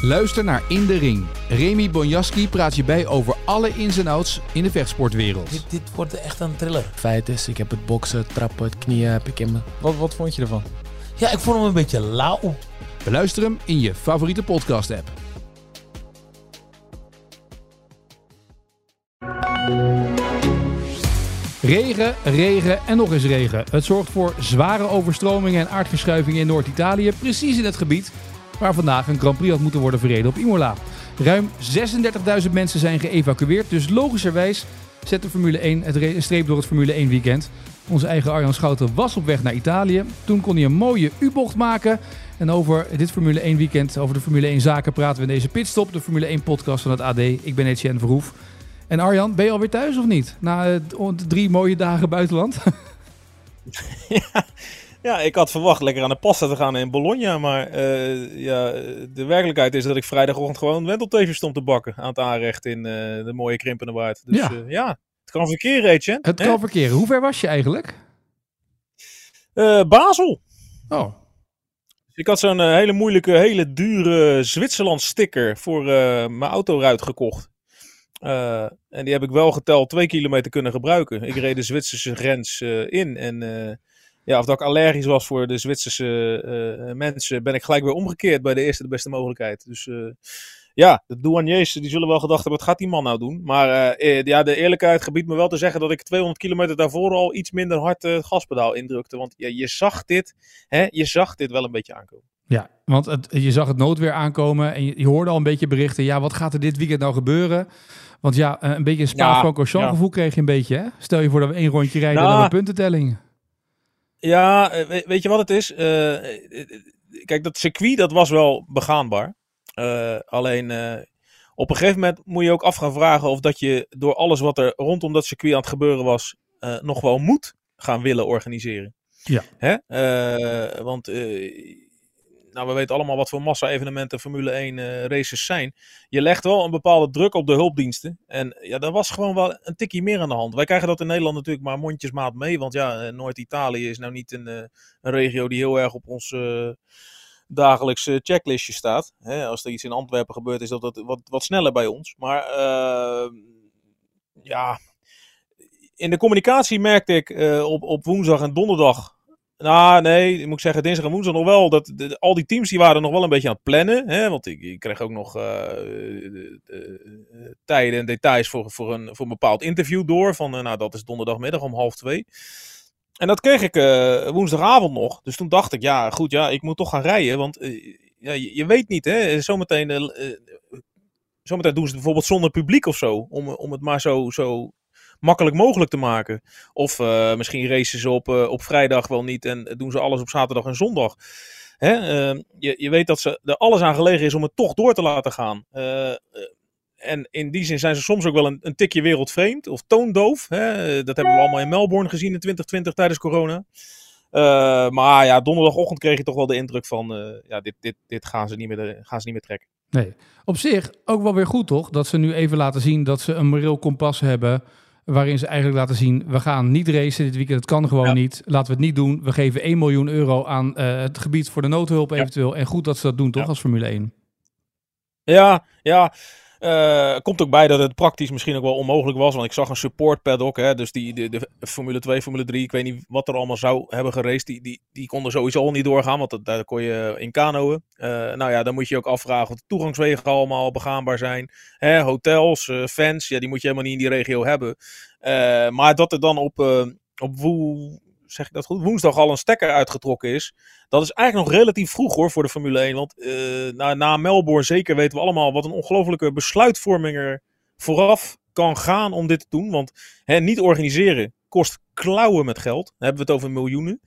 Luister naar In de Ring. Remy Bonjaski praat je bij over alle ins en outs in de vechtsportwereld. Dit, dit wordt echt een thriller. Feit is, ik heb het boksen, het trappen, het knieën heb ik in me. Wat, wat vond je ervan? Ja, ik vond hem een beetje lauw. Beluister hem in je favoriete podcast-app. Regen, regen en nog eens regen. Het zorgt voor zware overstromingen en aardverschuivingen in Noord-Italië, precies in het gebied waar vandaag een Grand Prix had moeten worden verreden op Imola. Ruim 36.000 mensen zijn geëvacueerd, dus logischerwijs zet de Formule 1 het re- streep door het Formule 1 weekend. Onze eigen Arjan Schouten was op weg naar Italië. Toen kon hij een mooie U-bocht maken. En over dit Formule 1 weekend, over de Formule 1 zaken, praten we in deze pitstop, de Formule 1 podcast van het AD. Ik ben Etienne Verhoef. En Arjan, ben je alweer thuis of niet? Na eh, drie mooie dagen buitenland? ja, ik had verwacht lekker aan de pasta te gaan in Bologna. Maar eh, ja, de werkelijkheid is dat ik vrijdagochtend gewoon wentelteefjes stond te bakken aan het aanrecht in eh, de mooie krimpende waard. Dus Ja. ja, ja het kan verkeren, Etienne. Het kan verkeren. Hoe ver was je eigenlijk? Eh, Basel. Oh, Ik had zo'n eh, hele moeilijke, hele dure Zwitserland sticker voor eh, mijn autoruit gekocht. Eh, en die heb ik wel geteld twee kilometer kunnen gebruiken. Ik reed de Zwitserse grens eh, in. En eh, ja, of dat ik allergisch was voor de Zwitserse eh, mensen, ben ik gelijk weer omgekeerd bij de eerste de beste mogelijkheid. Dus eh, ja, de douaniers die zullen wel gedacht hebben, wat gaat die man nou doen? Maar eh, eh, ja, de eerlijkheid gebiedt me wel te zeggen dat ik 200 kilometer daarvoor al iets minder hard eh, het gaspedaal indrukte. Want ja, je zag dit, hè, je zag dit wel een beetje aankomen. ja. Want het, je zag het noodweer aankomen en je, je hoorde al een beetje berichten. Ja, wat gaat er dit weekend nou gebeuren? Want ja, eh, een beetje een Ja, ja. gevoel kreeg je een beetje, hè? Stel je voor dat we één rondje rijden Nou, en dan een puntentelling. Ja, eh, we- weet je wat het is? Eh, eh, kijk, dat circuit dat was wel begaanbaar. Alleen op een gegeven moment moet je ook af gaan vragen of dat je door alles wat er rondom dat circuit aan het gebeuren was, nog wel moet gaan willen organiseren. Ja. Hè? Want nou, we weten allemaal wat voor massa-evenementen Formule 1 eh, races zijn. Je legt wel een bepaalde druk op de hulpdiensten. En ja, daar was gewoon wel een tikje meer aan de hand. Wij krijgen dat in Nederland natuurlijk maar mondjesmaat mee. Want ja, eh, Noord-Italië is nou niet een, eh, een regio die heel erg op ons dagelijkse checklistje staat. Hè, als er iets in Antwerpen gebeurt, is dat, wat, wat sneller bij ons. Maar eh, ja, in de communicatie merkte ik op, op woensdag en donderdag nou, nee, ik moet zeggen, dinsdag en woensdag nog wel. Dat, al die teams die waren nog wel een beetje aan het plannen. Hè, want ik, ik kreeg ook nog eh, tijden en details voor, voor, een, voor een bepaald interview door. Van, eh, nou, dat is donderdagmiddag om half twee. En dat kreeg ik woensdagavond nog. Dus toen dacht ik, ja, goed, ja, ik moet toch gaan rijden. Want ja, je, weet niet, hè. Zometeen, zometeen doen ze het bijvoorbeeld zonder publiek of zo. Om, om het maar zo, zo makkelijk mogelijk te maken. Of eh, misschien racen ze op, eh, op vrijdag wel niet en doen ze alles op zaterdag en zondag. Hè? eh, je, je weet dat ze er alles aan gelegen is om het toch door te laten gaan. Eh, en in die zin zijn ze soms ook wel een, een tikje wereldvreemd of toondoof. Hè? Dat hebben we allemaal in Melbourne gezien in 2020 tijdens corona. Maar ja, donderdagochtend kreeg je toch wel de indruk van, ja, dit, dit, dit gaan, ze niet meer, gaan ze niet meer trekken. Nee. Op zich ook wel weer goed, toch? Dat ze nu even laten zien dat ze een moreel kompas hebben. Waarin ze eigenlijk laten zien, we gaan niet racen dit weekend. Het kan gewoon Ja. niet. Laten we het niet doen. We geven 1 miljoen euro aan eh, het gebied voor de noodhulp Ja. eventueel. En goed dat ze dat doen, toch? Als Formule 1. Ja, ja. Eh, komt ook bij dat het praktisch misschien ook wel onmogelijk was. Want ik zag een support paddock. Hè, dus die, de, de Formule 2, Formule 3. Ik weet niet wat er allemaal zou hebben geraced. Die, die, die konden sowieso al niet doorgaan. Want dat, daar kon je in kanoën. Eh, nou ja, dan moet je ook afvragen of de toegangswegen allemaal begaanbaar zijn. Hè, hotels, eh, fans. Ja, die moet je helemaal niet in die regio hebben. Maar dat er dan op, op woe, zeg ik dat goed? woensdag al een stekker uitgetrokken is. Dat is eigenlijk nog relatief vroeg hoor voor de Formule 1. Want eh, na, na Melbourne zeker weten we allemaal wat een ongelofelijke besluitvorming er vooraf kan gaan om dit te doen. Want hè, niet organiseren kost klauwen met geld. Dan hebben we het over miljoenen.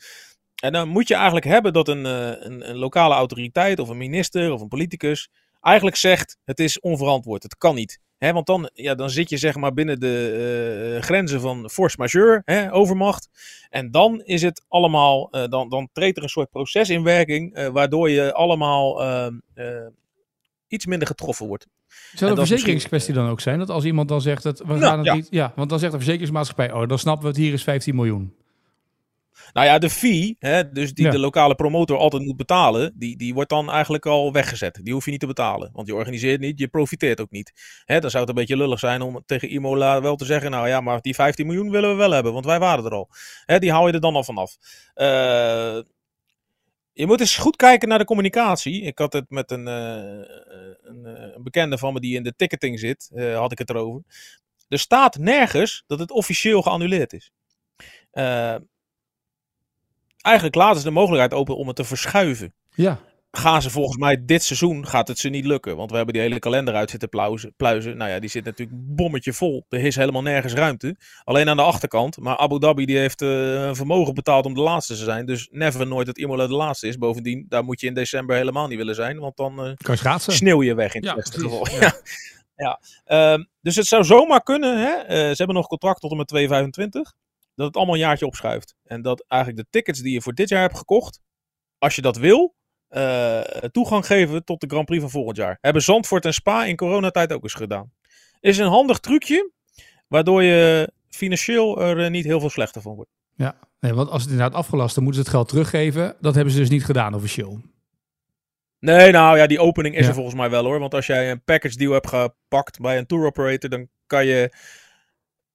En dan moet je eigenlijk hebben dat een, eh, een, een lokale autoriteit of een minister of een politicus eigenlijk zegt het is onverantwoord. Het kan niet. Hè, want dan, ja, dan zit je zeg maar binnen de eh, grenzen van force majeure, hè, overmacht. En dan is het allemaal, eh, dan, dan treedt er een soort proces in werking, eh, waardoor je allemaal eh, eh, iets minder getroffen wordt. Zou En de dat is verzekeringskwestie dan ook zijn? Dat als iemand dan zegt dat we Nou, gaan het ja. niet. Ja, want dan zegt de verzekeringsmaatschappij: Oh, dan snappen we het hier is 15 miljoen. Nou ja, de fee, hè, dus die Ja. de lokale promotor altijd moet betalen, die, die wordt dan eigenlijk al weggezet. Die hoef je niet te betalen, want je organiseert niet, je profiteert ook niet. Hè, dan zou het een beetje lullig zijn om tegen Imola wel te zeggen, nou ja, maar die 15 miljoen willen we wel hebben, want wij waren er al. Hè, die haal je er dan al vanaf. Eh je moet eens goed kijken naar de communicatie. Ik had het met een, eh, een, eh, een bekende van me die in de ticketing zit, had ik het erover. Er staat nergens dat het officieel geannuleerd is. Eh, eigenlijk laten ze de mogelijkheid open om het te verschuiven. Ja, Gaan ze volgens mij dit seizoen gaat het ze niet lukken. Want we hebben die hele kalender uit zitten pluizen. pluizen. Nou ja, die zit natuurlijk bommetje vol. Er is helemaal nergens ruimte. Alleen aan de achterkant. Maar Abu Dhabi die heeft een vermogen betaald om de laatste te zijn. Dus never nooit dat Imola de laatste is. Bovendien, daar moet je in december helemaal niet willen zijn. Want dan eh, kan je sneeuw je weg in het Ja, geval. Ja. Ja. Ja. Ehm, dus het zou zomaar kunnen. Hè? eh, ze hebben nog contract tot en met 2025. Dat het allemaal een jaartje opschuift. En dat eigenlijk de tickets die je voor dit jaar hebt gekocht. Als je dat wil. eh, toegang geven tot de Grand Prix van volgend jaar. Hebben Zandvoort en Spa in coronatijd ook eens gedaan. Is een handig trucje. Waardoor je financieel er eh, niet heel veel slechter van wordt. Ja, nee, want als het inderdaad afgelast, dan moeten ze het geld teruggeven. Dat hebben ze dus niet gedaan officieel. Nee, nou ja, die opening is Ja. er volgens mij wel hoor. Want als jij een package deal hebt gepakt bij een tour operator, dan kan je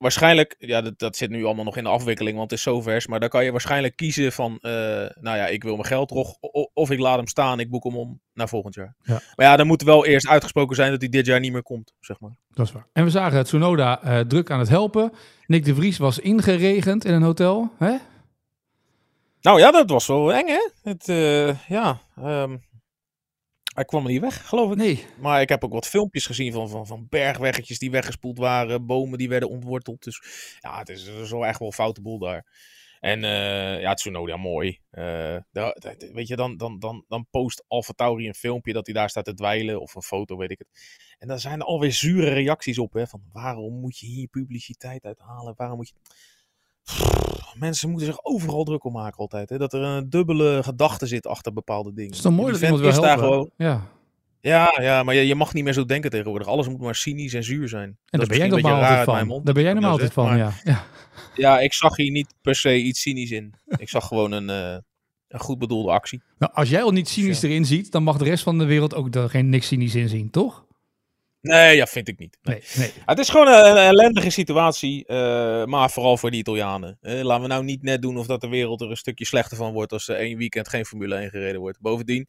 waarschijnlijk, ja, dat, dat zit nu allemaal nog in de afwikkeling, want het is zo vers. Maar dan kan je waarschijnlijk kiezen van, eh, nou ja, ik wil mijn geld terug, of ik laat hem staan, ik boek hem om naar volgend jaar. Ja. Maar ja, dan moet wel eerst uitgesproken zijn dat hij dit jaar niet meer komt, zeg maar. Dat is waar. En we zagen het Tsunoda eh, druk aan het helpen. Nick de Vries was ingeregend in een hotel. Hè? Nou ja, dat was wel eng hè. Het, eh, ja, ehm, hij kwam er niet weg, geloof ik. Nee. Maar ik heb ook wat filmpjes gezien van, van, van bergweggetjes die weggespoeld waren, bomen die werden ontworteld. Dus ja, het is, wel echt wel een foute boel daar. En eh ja, Tsunoda, mooi. Eh, da- da- weet je, dan, dan, dan, dan post Alfa Tauri een filmpje dat hij daar staat te dweilen, of een foto, weet ik het. En dan zijn er alweer zure reacties op, hè, van waarom moet je hier publiciteit uithalen? Waarom moet je... Mensen moeten zich overal druk om maken altijd. Hè? Dat er een dubbele gedachte zit achter bepaalde dingen. Het is toch mooi dat iemand daar helpen. Ja. ja, ja, maar je, je mag niet meer zo denken tegenwoordig. Alles moet maar cynisch en zuur zijn. En Dat daar ben jij normaal altijd van. mond Daar ben jij normaal altijd van, maar ja. ja. Ja, ik zag hier niet per se iets cynisch in. Ik zag gewoon een, eh, een goed bedoelde actie. Nou, als jij al niet cynisch erin ziet, dan mag de rest van de wereld ook er geen niks cynisch in zien, toch? Nee, ja, vind ik niet. Nee, nee. Het is gewoon een, een ellendige situatie, eh, maar vooral voor de Italianen. Eh, laten we nou niet net doen of dat de wereld er een stukje slechter van wordt als er één weekend geen Formule 1 gereden wordt. Bovendien,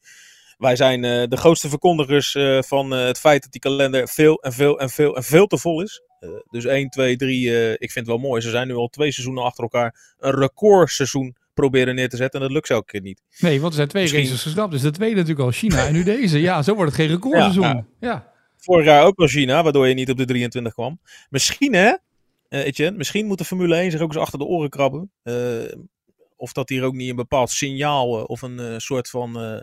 wij zijn eh, de grootste verkondigers van het feit dat die kalender veel en veel en veel en veel te vol is. Dus 1, 2, 3, eh, ik vind het wel mooi. Ze zijn nu al twee seizoenen achter elkaar een recordseizoen proberen neer te zetten en dat lukt ze elke keer niet. Nee, want er zijn twee Misschien- races geschrapt. Dus de tweede natuurlijk al China en nu deze. Ja, zo wordt het geen recordseizoen. Ja, Ja, Vorig jaar ook wel China, waardoor je niet op de 23 kwam. Misschien hè, eh Etienne, misschien moet de Formule 1 zich ook eens achter de oren krabben. Eh, of dat hier ook niet een bepaald signaal eh, of een eh, soort van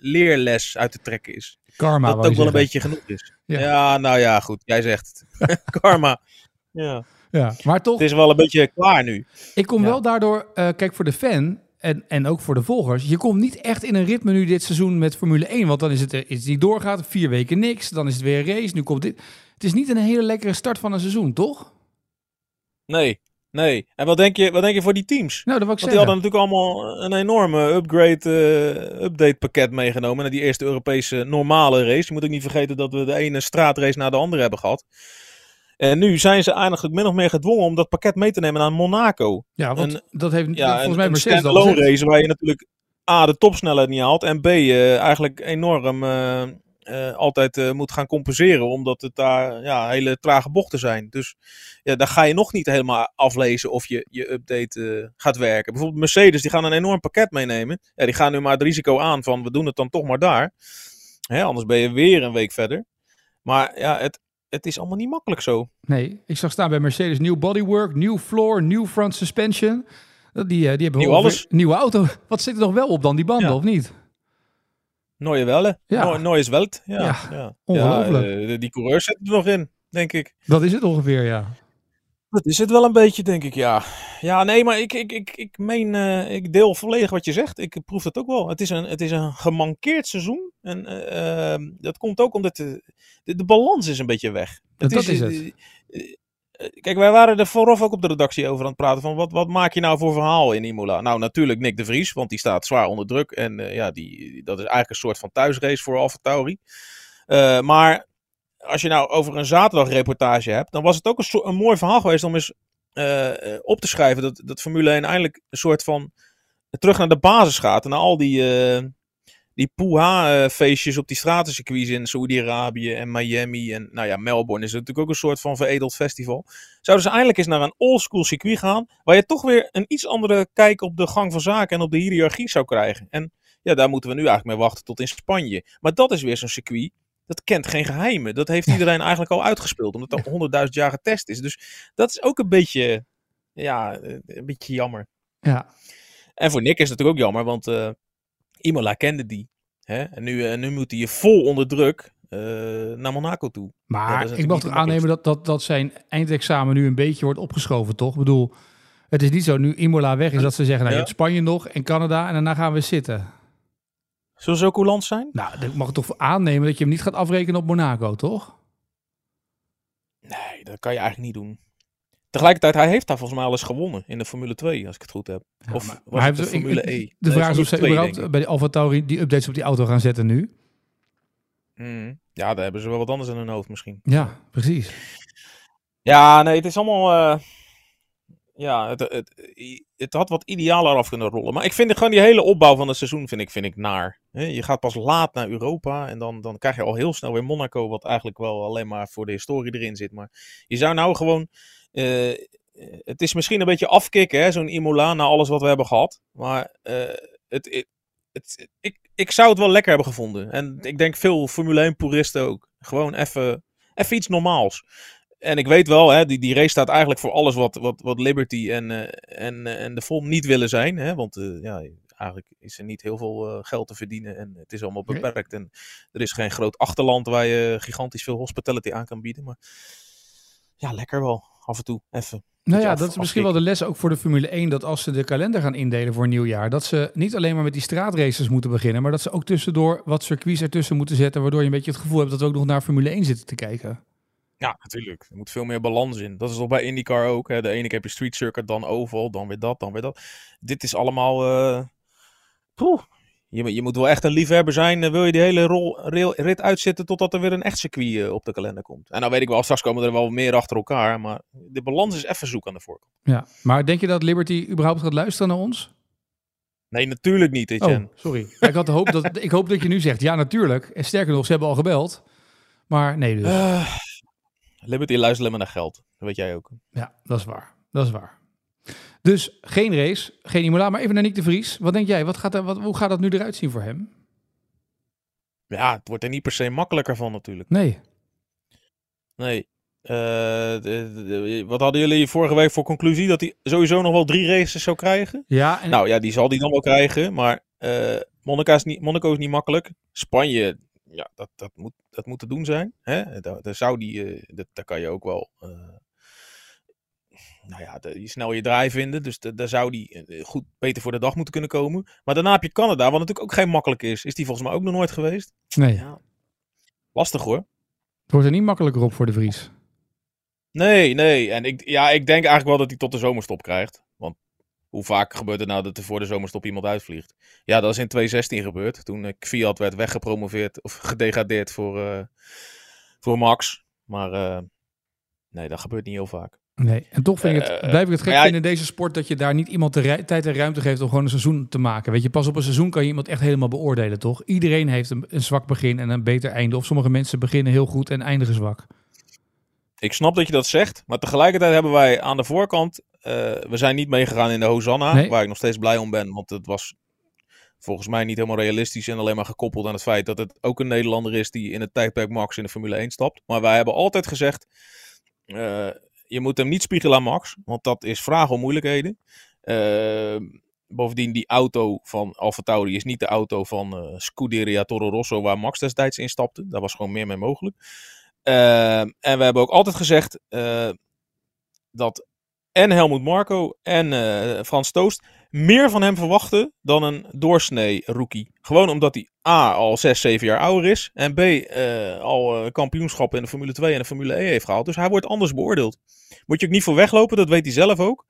leerles uit te trekken is. karma. dat het ook wel een beetje genoeg is. Ja. Ja. nou ja, goed, jij zegt het. Karma. Ja. Ja, maar toch, Het is wel een beetje klaar nu. ik kom Ja. wel daardoor, eh, kijk voor de fan en, en ook voor de volgers. Je komt niet echt in een ritme nu dit seizoen met Formule 1. Want dan is het, er- is het niet doorgaat, vier weken niks. Dan is het weer een race. Nu komt dit. Het is niet een hele lekkere start van een seizoen, toch? Nee, nee. En wat denk je, wat denk je voor die teams? Nou, dat wil ik Want die hadden natuurlijk allemaal een enorme upgrade, eh, update pakket meegenomen naar die eerste Europese normale race. Je moet ook niet vergeten dat we de ene straatrace na de andere hebben gehad. En nu zijn ze eigenlijk min of meer gedwongen om dat pakket mee te nemen naar Monaco. Ja, want een- dat heeft Ja, volgens een, mij een Mercedes standalone gezegd. race waar je natuurlijk A, de topsnelheid niet haalt. En B, eh, eigenlijk enorm eh, eh, altijd moet gaan compenseren. Omdat het daar ja, hele trage bochten zijn. Dus ja, daar ga je nog niet helemaal aflezen of je, je update gaat werken. Bijvoorbeeld Mercedes, die gaan een enorm pakket meenemen. Ja, die gaan nu maar het risico aan van we doen het dan toch maar daar. Hè, anders ben je weer een week verder. Maar ja, het, het is allemaal niet makkelijk zo. Nee, ik zag staan bij Mercedes nieuw bodywork, nieuw floor, nieuw front suspension. Die, eh, die hebben Nieuw alles. Nieuwe auto. Wat zit er nog wel op dan, die banden, Ja. of niet? Neue Welle. Ja. Neues Welt. Ja, Ja, ja. ongelooflijk. Eh, die coureurs zitten er nog in, denk ik. Dat is het ongeveer, ja. Dat is het wel een beetje, denk ik, ja. Ja, nee, maar ik, ik, ik, ik meen, eh, ik deel volledig wat je zegt. Ik proef dat ook wel. Het is een, het is een gemankeerd seizoen. En ehm, dat komt ook omdat de, de, de balans is een beetje weg. Dat is eh, het. Kijk, wij waren er vooraf ook op de redactie over aan het praten van wat, wat maak je nou voor verhaal in Imola? Nou, natuurlijk Nick de Vries, want die staat zwaar onder druk. En ja, die, dat is eigenlijk een soort van thuisrace voor AlphaTauri. Maar als je nou over een zaterdagreportage hebt, dan was het ook een, een mooi verhaal geweest om eens eh, eh, op te schrijven dat, dat Formule 1 eindelijk een soort van terug naar de basis gaat. En naar al die, eh die Poeha-feestjes op die stratencircuits in Saoedi-Arabië en Miami. En nou ja, Melbourne is natuurlijk ook een soort van veredeld festival. Zouden ze eindelijk eens naar een oldschool circuit gaan, waar je toch weer een iets andere kijk op de gang van zaken en op de hiërarchie zou krijgen. En ja, daar moeten we nu eigenlijk mee wachten tot in Spanje. Maar dat is weer zo'n circuit dat kent geen geheimen. Dat heeft iedereen eigenlijk al uitgespeeld, omdat het al honderdduizend jaar getest is. Dus dat is ook een beetje, ja, eh, een beetje jammer. Ja, En voor Nick is het natuurlijk ook jammer, want eh, Imola kende die. Hè? En nu, eh, nu moet hij vol onder druk naar Monaco toe. Dat maar ik mag toch aannemen dat, dat, dat zijn eindexamen nu een beetje wordt opgeschoven, toch? Ik bedoel, het is niet zo nu Imola weg is dat ze zeggen, nou, je hebt Spanje nog en Canada en daarna gaan we zitten. Zullen ze zo coulant zijn? Nou, dan mag ik toch aannemen dat je hem niet gaat afrekenen op Monaco, toch? Nee, dat kan je eigenlijk niet doen. Tegelijkertijd, hij heeft daar volgens mij al eens gewonnen in de Formule 2, als ik het goed heb. of maar- was maar hij de heeft- ik- Formule ik- E? De vraag is of ze 2, überhaupt ik. bij de Alfa Tauri die updates op die auto gaan zetten nu. Mhm. Ja, daar hebben ze wel wat anders in hun hoofd misschien. Ja, precies. Ja, nee, het is allemaal. eh, ja, het, het, het had wat idealer af kunnen rollen. Maar ik vind gewoon die hele opbouw van het seizoen vind ik, vind ik naar. Je gaat pas laat naar Europa en dan, dan krijg je al heel snel weer Monaco, wat eigenlijk wel alleen maar voor de historie erin zit. Maar je zou nou gewoon. eh, het is misschien een beetje afkicken, zo'n Imola, na alles wat we hebben gehad. Maar eh, het, het, ik, ik zou het wel lekker hebben gevonden. En ik denk veel Formule 1-puristen ook. Gewoon even iets normaals. En ik weet wel, hè, die, die race staat eigenlijk voor alles wat, wat, wat Liberty en, eh, en, eh, en de FOM niet willen zijn. Hè, want eh, ja, eigenlijk is er niet heel veel geld te verdienen en het is allemaal Nee. beperkt. En er is geen groot achterland waar je gigantisch veel hospitality aan kan bieden. Maar ja, lekker wel. Af en toe even. Nou ja, af- dat is misschien wel de les ook voor de Formule 1. Dat als ze de kalender gaan indelen voor een nieuw jaar. Dat ze niet alleen maar met die straatraces moeten beginnen. Maar dat ze ook tussendoor wat circuits ertussen moeten zetten. Waardoor je een beetje het gevoel hebt dat we ook nog naar Formule 1 zitten te kijken. Ja, natuurlijk. Er moet veel meer balans in. Dat is toch bij IndyCar ook. Hè? De ene keer heb je street circuit, dan oval, dan weer dat, dan weer dat. Dit is allemaal... poeh. Je, moet- je moet wel echt een liefhebber zijn. wil je die hele rol, rail- rit uitzitten totdat er weer een echt circuit eh, op de kalender komt. En dan weet ik wel, straks komen er wel meer achter elkaar. Maar de balans is even zoek aan de voorkant. Ja, maar denk je dat Liberty überhaupt gaat luisteren naar ons? Nee, natuurlijk niet, Etienne. Oh, sorry. Ik, had de hoop dat, ik hoop dat je nu zegt, ja natuurlijk. En sterker nog, ze hebben al gebeld. Maar nee dus. Eh, Liberty luistert alleen maar naar geld. Dat weet jij ook. Ja, dat is waar. Dat is waar. Dus geen race, geen Imola, maar even naar Nick de Vries. Wat denk jij? Wat gaat er, wat, hoe gaat dat nu eruit zien voor hem? Ja, het wordt er niet per se makkelijker van natuurlijk. Nee. Nee. Eh, de- de- de- wat hadden jullie vorige week voor conclusie? Dat hij sowieso nog wel drie races zou krijgen? Ja, en Nou ja, die zal hij dan wel krijgen. Maar eh Monaco, is niet, Monaco is niet makkelijk. Spanje, ja, dat, dat, moet, dat moet te doen zijn. Hè? Daar, daar zou die, eh, dat, daar kan je ook wel... eh, nou ja, de, je snel je draai vinden. Dus da- daar zou die eh, goed beter voor de dag moeten kunnen komen. Maar daarna heb je Canada, wat natuurlijk ook geen makkelijk is. Is die volgens mij ook nog nooit geweest? nee. Ja. Lastig hoor. Het wordt er niet makkelijker op voor de Vries. Nee, nee. En ik, ja, ik denk eigenlijk wel dat hij tot de zomerstop krijgt. Hoe vaak gebeurt het nou dat er voor de zomerstop iemand uitvliegt? Ja, dat is in 2016 gebeurd. Toen eh, Kvyat werd weggepromoveerd of gedegradeerd voor, eh, voor Max. Maar eh, nee, dat gebeurt niet heel vaak. Nee. En toch vind ik het, blijf ik het gek ja, vinden in deze sport dat je daar niet iemand de tijd en ruimte geeft om gewoon een seizoen te maken. Weet je, pas op een seizoen kan je iemand echt helemaal beoordelen, toch? Iedereen heeft een, een zwak begin en een beter einde. Of sommige mensen beginnen heel goed en eindigen zwak. Ik snap dat je dat zegt. Maar tegelijkertijd hebben wij aan de voorkant... eh, we zijn niet meegegaan in de Hosanna. Nee. Waar ik nog steeds blij om ben. Want het was volgens mij niet helemaal realistisch. En alleen maar gekoppeld aan het feit dat het ook een Nederlander is... die in het tijdperk Max in de Formule 1 stapt. Maar wij hebben altijd gezegd... eh, je moet hem niet spiegelen aan Max. Want dat is vragen om moeilijkheden. Eh, bovendien, die auto van Alfa Tauri is niet de auto van Scuderia Toro Rosso waar Max destijds instapte. Daar was gewoon meer mee mogelijk. En we hebben ook altijd gezegd dat en Helmut Marco en eh, Frans Toost meer van hem verwachten dan een doorsnee rookie. Gewoon omdat hij A al 6, 7 jaar ouder is en B eh, al eh, kampioenschappen in de Formule 2 en de Formule E heeft gehaald. Dus hij wordt anders beoordeeld. Moet je ook niet voor weglopen, dat weet hij zelf ook.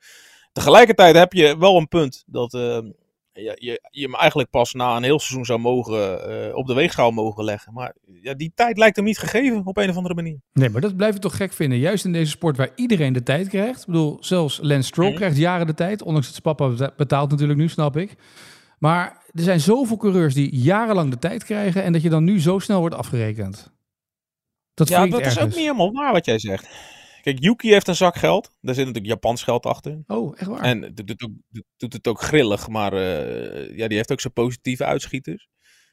Tegelijkertijd heb je wel een punt dat je, je, je hem eigenlijk pas na een heel seizoen zou mogen eh, op de weegschaal mogen leggen. Maar ja, die tijd lijkt hem niet gegeven op een of andere manier. Nee, maar dat blijf ik toch gek vinden. Juist in deze sport waar iedereen de tijd krijgt. Ik bedoel, zelfs Lance Stroll Mhm. krijgt jaren de tijd. Ondanks dat zijn papa beta- betaalt natuurlijk nu, snap ik. Maar er zijn zoveel coureurs die jarenlang de tijd krijgen... en dat je dan nu zo snel wordt afgerekend. Dat ja, dat is ook niet helemaal waar wat jij zegt. Kijk, Yuki heeft een zak geld. Daar zit natuurlijk Japans geld achter. Oh, echt waar? En doet het, ook, doet- doet het ook grillig, maar eh, ja, die heeft ook zijn positieve uitschieters.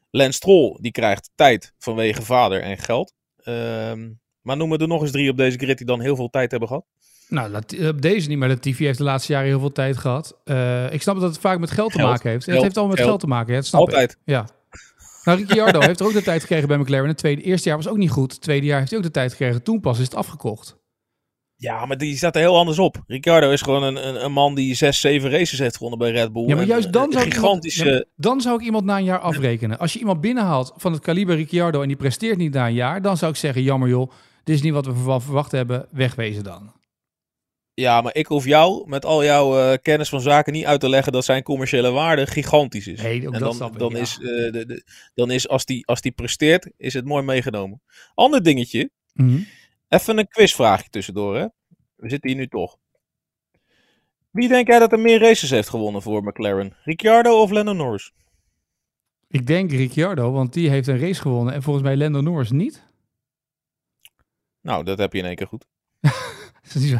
Lance Stroll, die krijgt tijd vanwege vader en geld. Ehm, maar noemen er nog eens drie op deze grid die dan heel veel tijd hebben gehad. Nou, op deze niet, maar Latifi heeft de laatste jaren heel veel tijd gehad. Eh, ik snap dat het vaak met geld te maken heeft. het heeft allemaal met geld. geld te maken, dat snap ik. Altijd. Ja. Nou, Ricciardo heeft er ook de tijd gekregen bij McLaren. Het tweede, eerste jaar was ook niet goed. Het tweede jaar heeft hij ook de tijd gekregen. Toen pas is het afgekocht. Ja, maar die staat er heel anders op. Ricciardo is gewoon een, een, een man die zes, zeven races heeft gewonnen bij Red Bull. Ja, maar juist dan zou, iemand, dan zou ik iemand na een jaar afrekenen. Als je iemand binnenhaalt van het kaliber Ricciardo en die presteert niet na een jaar, dan zou ik zeggen, jammer joh, dit is niet wat we verwacht hebben, wegwezen dan. Ja, maar ik hoef jou met al jouw eh, kennis van zaken niet uit te leggen dat zijn commerciële waarde gigantisch is. Nee, ook en dat dan, ik, dan ja. is, eh, de, de- dan is als die, als die presteert, is het mooi meegenomen. Ander dingetje, Mhm. Even een quizvraagje tussendoor. Hè? We zitten hier nu toch. Wie denk jij dat er meer races heeft gewonnen voor McLaren? Ricciardo of Lando Norris? Ik denk Ricciardo, want die heeft een race gewonnen en volgens mij Lando Norris niet. Nou, dat heb je in één keer goed. Dus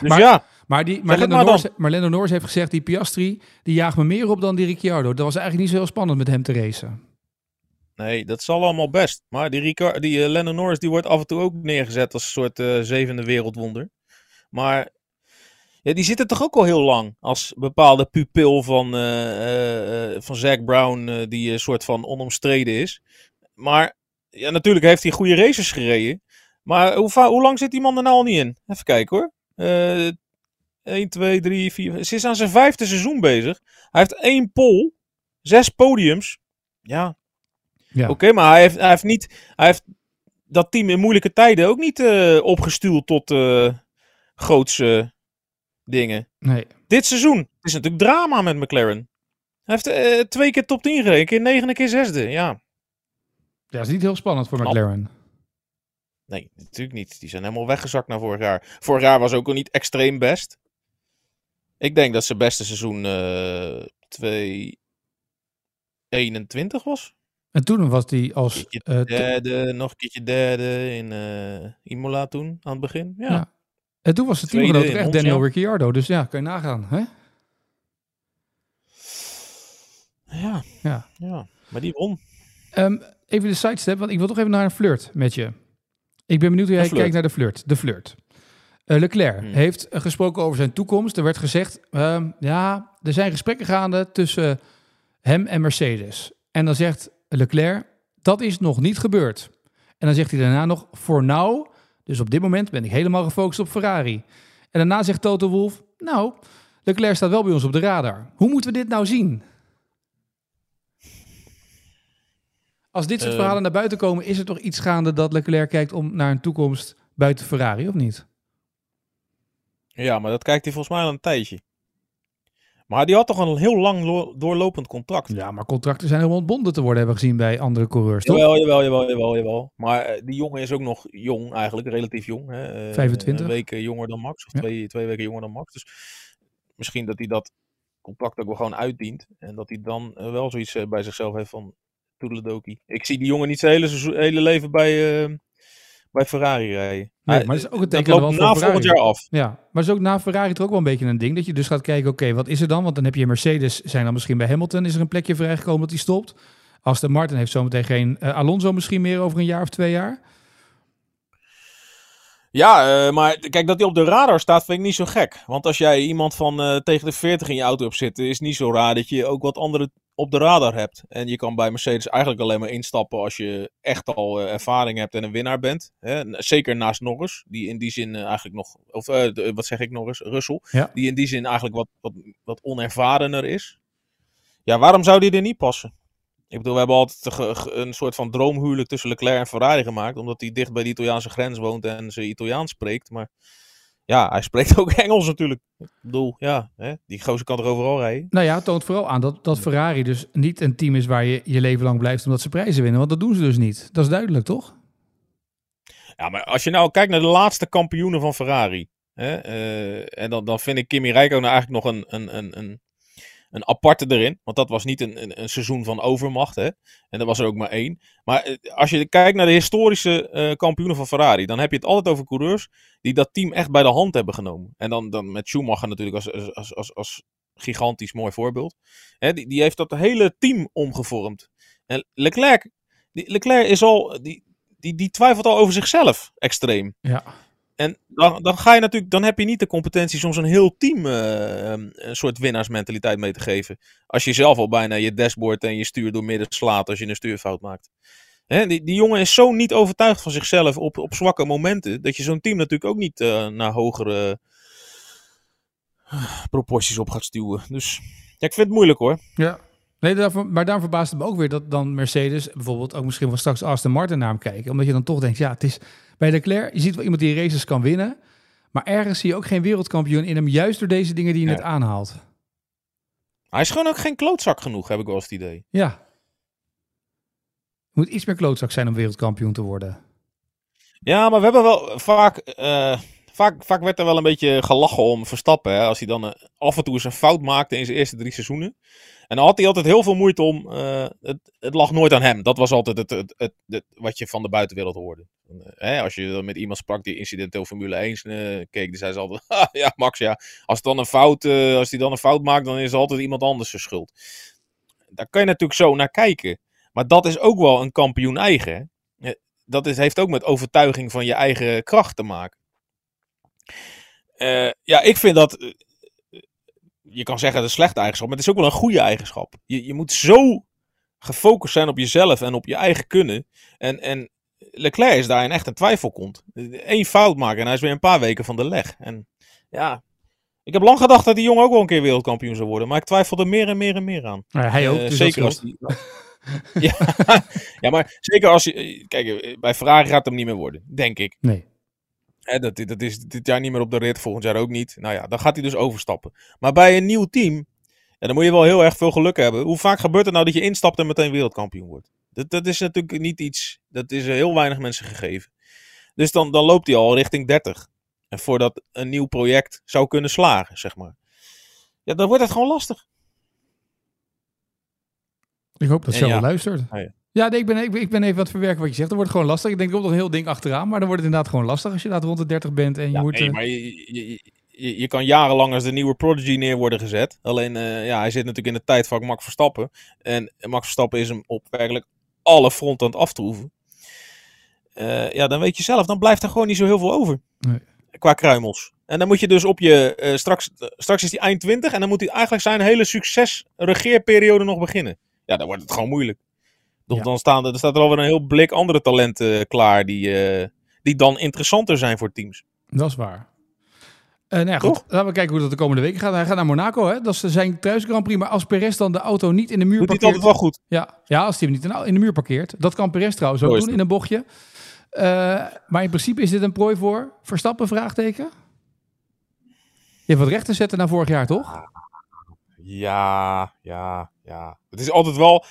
Maar- ja, Maar, die, maar, Lando maar Norris, maar Lando Norris heeft gezegd, die Piastri, die jaagt me meer op dan die Ricciardo. Dat was eigenlijk niet zo heel spannend met hem te racen. Nee, dat zal allemaal best. Maar die, Ricciardo, die eh, Lando Norris die wordt af en toe ook neergezet als een soort eh, zevende wereldwonder. Maar ja, die zitten toch ook al heel lang als bepaalde pupil van, eh, van Zack Brown, die een soort van onomstreden is. Maar ja, natuurlijk heeft hij goede races gereden. Maar hoe, hoe lang zit die man er nou al niet in? Even kijken hoor. Eh 1, 2, 3, 4. Ze is aan zijn vijfde seizoen bezig. Hij heeft één pole, zes podiums. Ja, Ja. oké, maar hij heeft, hij heeft niet. Hij heeft dat team in moeilijke tijden ook niet eh, opgestuurd tot eh grootse dingen. Nee. Dit seizoen is natuurlijk drama met McLaren. Hij heeft eh, twee keer top 10 gereden, een keer negen, een keer zesde. Ja, Ja, dat is niet heel spannend voor. McLaren. nee, natuurlijk niet. Die zijn helemaal weggezakt naar vorig jaar. Vorig jaar was ook al niet extreem best. Ik denk dat zijn beste seizoen eh 2021 was. En toen was hij als... Keertje eh, derde, nog een keertje derde in eh, Imola toen, aan het begin. Ja, Ja. en toen was het teamgenoot echt. Daniel Ricciardo. Dus ja, kan je nagaan. Hè? ja. Ja. ja. Maar die won. Ehm, even de sidestep, want ik wil toch even naar een flirt met je. Ik ben benieuwd hoe jij kijkt naar de flirt. De flirt. Eh, Leclerc Hmm. heeft gesproken over zijn toekomst. Er werd gezegd, ehm, ja, er zijn gesprekken gaande tussen hem en Mercedes. En dan zegt Leclerc, dat is nog niet gebeurd. En dan zegt hij daarna nog, voor nou, dus op dit moment ben ik helemaal gefocust op Ferrari. En daarna zegt Toto Wolff, nou, Leclerc staat wel bij ons op de radar. Hoe moeten we dit nou zien? Als dit soort Eh. verhalen naar buiten komen, is er toch iets gaande dat Leclerc kijkt om naar een toekomst buiten Ferrari, of niet? Ja, maar dat kijkt hij volgens mij al een tijdje. Maar die had toch een heel lang lo- doorlopend contract. Ja, maar contracten zijn helemaal ontbonden te worden, hebben we gezien bij andere coureurs, toch? Jawel, jawel, jawel, jawel, jawel. Maar eh, die jongen is ook nog jong eigenlijk, relatief jong. Hè? Eh, 25. Een week eh, jonger dan Max, of Ja. twee, twee weken jonger dan Max. Dus misschien dat hij dat contract ook wel gewoon uitdient. En dat hij dan eh, wel zoiets eh, bij zichzelf heeft van toedeledokie. Ik zie die jongen niet zijn hele, hele leven bij, eh, bij Ferrari rijden. Nee, maar dat is ook een dat teken loopt na volgend Ferrari. jaar af. Ja, maar is ook na Ferrari toch ook wel een beetje een ding. Dat je dus gaat kijken, oké, wat is er dan? Want dan heb je Mercedes, zijn dan misschien bij Hamilton, is er een plekje vrijgekomen dat hij stopt. Aston Martin heeft zometeen geen eh, Alonso misschien meer over een jaar of twee jaar. Ja, eh, maar kijk, dat hij op de radar staat vind ik niet zo gek. Want als jij iemand van eh, tegen de 40 in je auto hebt zitten, is het niet zo raar dat je ook wat andere op de radar hebt. En je kan bij Mercedes eigenlijk alleen maar instappen als je echt al eh, ervaring hebt en een winnaar bent. Hè? Zeker naast Norris, die in die zin eh, eigenlijk nog, of eh, de- wat zeg ik Norris, Russell, Ja. die in die zin eigenlijk wat, wat, wat onervarener is. Ja, waarom zou die er niet passen? Ik bedoel, we hebben altijd een soort van droomhuwelijk tussen Leclerc en Ferrari gemaakt. Omdat hij dicht bij de Italiaanse grens woont en ze Italiaans spreekt. Maar ja, hij spreekt ook Engels natuurlijk. Ik bedoel, ja, hè, die gozer kan er overal rijden. Nou ja, het toont vooral aan dat, dat Ferrari dus niet een team is waar je je leven lang blijft omdat ze prijzen winnen. Want dat doen ze dus niet. Dat is duidelijk, toch? Ja, maar als je nou kijkt naar de laatste kampioenen van Ferrari. Hè, eh, en dan, dan vind ik Kimi Räikkönen eigenlijk nog een, een, een, een, een aparte erin. Want dat was niet een, een, een seizoen van overmacht. Hè? En er was er ook maar één. Maar eh, als je kijkt naar de historische eh, kampioenen van Ferrari. Dan heb je het altijd over coureurs die dat team echt bij de hand hebben genomen. En dan, dan met Schumacher natuurlijk als, als, als, als gigantisch mooi voorbeeld. Hè, die, die heeft dat hele team omgevormd. En Leclerc, die, Leclerc is al... Die, die, die twijfelt al over zichzelf extreem. Ja. En dan, dan ga je natuurlijk, dan heb je niet de competentie soms een heel team eh, een soort winnaarsmentaliteit mee te geven. Als je zelf al bijna je dashboard en je stuur door midden slaat als je een stuurfout maakt. Hè, die, die jongen is zo niet overtuigd van zichzelf op, op zwakke momenten. Dat je zo'n team natuurlijk ook niet eh, naar hogere eh, proporties op gaat stuwen. Dus ja, ik vind het moeilijk hoor. Ja. Nee, daarvoor, maar daarom verbaast het me ook weer dat dan Mercedes bijvoorbeeld ook misschien wel straks Aston Martin naar hem kijken. Omdat je dan toch denkt, ja, het is bij Leclerc, je ziet wel iemand die races kan winnen. Maar ergens zie je ook geen wereldkampioen in hem, juist door deze dingen die je Ja. net aanhaalt. Hij is gewoon ook geen klootzak genoeg, heb ik wel eens het idee. Ja. Moet iets meer klootzak zijn om wereldkampioen te worden. Ja, maar we hebben wel vaak, eh, vaak, werd er wel een beetje gelachen om Verstappen. Hè, als hij dan eh, af en toe eens een fout maakte in zijn eerste drie seizoenen. En dan had hij altijd heel veel moeite om. eh, het, het lag nooit aan hem. Dat was altijd het, het, het, wat je van de buitenwereld hoorde. Eh, hè, als je met iemand sprak die incidenteel Formule 1 eh, keek, dan zei ze altijd: "Ha, Ja, Max, ja. Als, dan een fout, als hij dan een fout maakt, dan is het altijd iemand anders zijn schuld. Daar kan je natuurlijk zo naar kijken. Maar dat is ook wel een kampioen eigen. hè dat is, heeft ook met overtuiging van je eigen kracht te maken. Eh, ja, ik vind dat. eh, je kan zeggen dat het een slechte eigenschap, maar het is ook wel een goede eigenschap. Je, je moet zo gefocust zijn op jezelf en op je eigen kunnen. En, en Leclerc is daarin echt een twijfelkont. Eén fout maken en hij is weer een paar weken van de leg. En ja, ik heb lang gedacht dat die jongen ook wel een keer wereldkampioen zou worden, maar ik twijfel er meer en meer en meer aan. Maar hij ook. Eh, dus zeker als die. ja, ja, maar zeker als je. Kijk, bij Ferrari gaat het hem niet meer worden, denk ik. Nee. Hè, dat, is dit jaar niet meer op de rit, volgend jaar ook niet. Nou ja, dan gaat hij dus overstappen. Maar bij een nieuw team, ja, dan moet je wel heel erg veel geluk hebben. Hoe vaak gebeurt het nou dat je instapt en meteen wereldkampioen wordt? Dat, dat is natuurlijk niet iets, dat is heel weinig mensen gegeven. Dus dan, dan loopt hij al richting 30. En voordat een nieuw project zou kunnen slagen, zeg maar. Ja, dan wordt het gewoon lastig. Ik hoop dat Charles ja. luistert. Ah, ja. Ja, nee, ik, ben, ik, ben- even het verwerken wat je zegt. Dan wordt het gewoon lastig. Ik denk, er komt nog een heel ding achteraan. Maar dan wordt het inderdaad gewoon lastig als je inderdaad rond de 30 bent. En je Ja, moet... nee, eh, maar je, je, je, je kan jarenlang als de nieuwe Prodigy neer worden gezet. Alleen, eh, ja, hij zit natuurlijk in de tijdvak Max Verstappen. En Max Verstappen is hem op werkelijk alle fronten aan het aftroeven. Eh, ja, dan weet je zelf, dan blijft er gewoon niet zo heel veel over. Nee. Qua kruimels. En dan moet je dus op je, straks, straks is hij eind 20 en dan moet hij eigenlijk zijn hele succes-regeerperiode nog beginnen. Ja, dan wordt het gewoon moeilijk. Doch Ja. dan, staan, er- dan staat er alweer een heel blik andere talenten eh, klaar die, eh, die dan interessanter zijn voor teams. Dat is waar. Eh nou ja, goed. Toch? Laten we kijken hoe dat de komende weken gaat. Hij gaat naar Monaco, hè? Dat is zijn thuis Grand Prix. Maar als Perez dan de auto niet in de muur Doet hij het parkeert... altijd wel goed. Ja, ja, als hij hem niet in- de muur parkeert. Dat kan Perez trouwens ook doen in een bochtje. Maar in principe is dit een prooi voor Verstappen, vraagteken? Je hebt wat recht te zetten naar vorig jaar, toch? Ja, ja, ja. Het is altijd wel.